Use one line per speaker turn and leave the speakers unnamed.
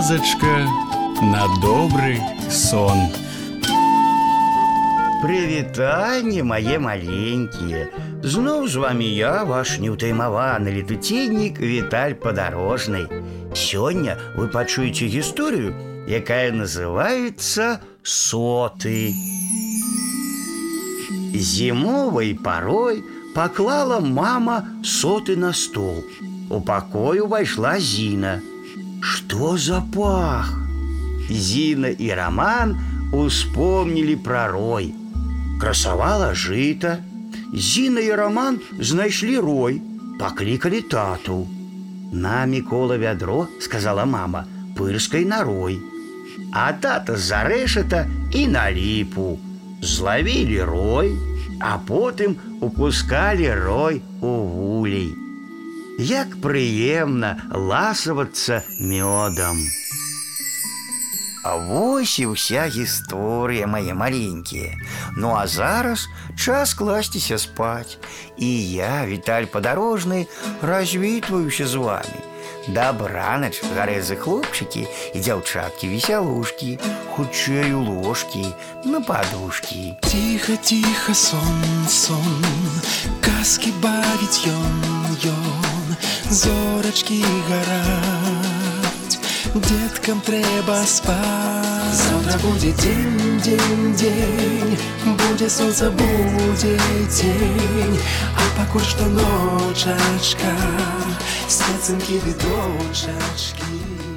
казачка на добрый сон.
Прывітанне мае маленькія. Зноў з вами я, ваш неўтаймаваны летуценнік Віталь падарожнай. Сёння вы пачуеце гісторыю, якая называецца соты. Зімовай парой паклала мама соты на стол. У пакой увайшла Зіна. Што за пах? Зіна і Раман успомнілі пра рой. Красавала жыта. Зіна і Раман знайшлі рой, паклікалі тату. На Мікола вядро, сказала мама, пырскай на рой. А тата з-за рэшата і на ліпу. Злавілі рой, а потым упускалі рой у вулей. Як прыемна ласавацца мёдам. А вось і ўся гісторыя мае маленькія. Ну а зараз час класціся спаць. І я, Віталь падарожны, развітваюся з вами. Дабранач, гарэзы хлопчыкі і дзяўчаткі весялушкі, хутчэй у ложкі, на падушкі.
Тихо, тихо, сон, сон, казки бавіць ён, ён, зорачкі гараць, деткам трэба спаць. Завтра будзе дзень, дзень, дзень, будзе сонца, будзе дзень, а пакуль што ночачка, свецынкі ды дочачкі.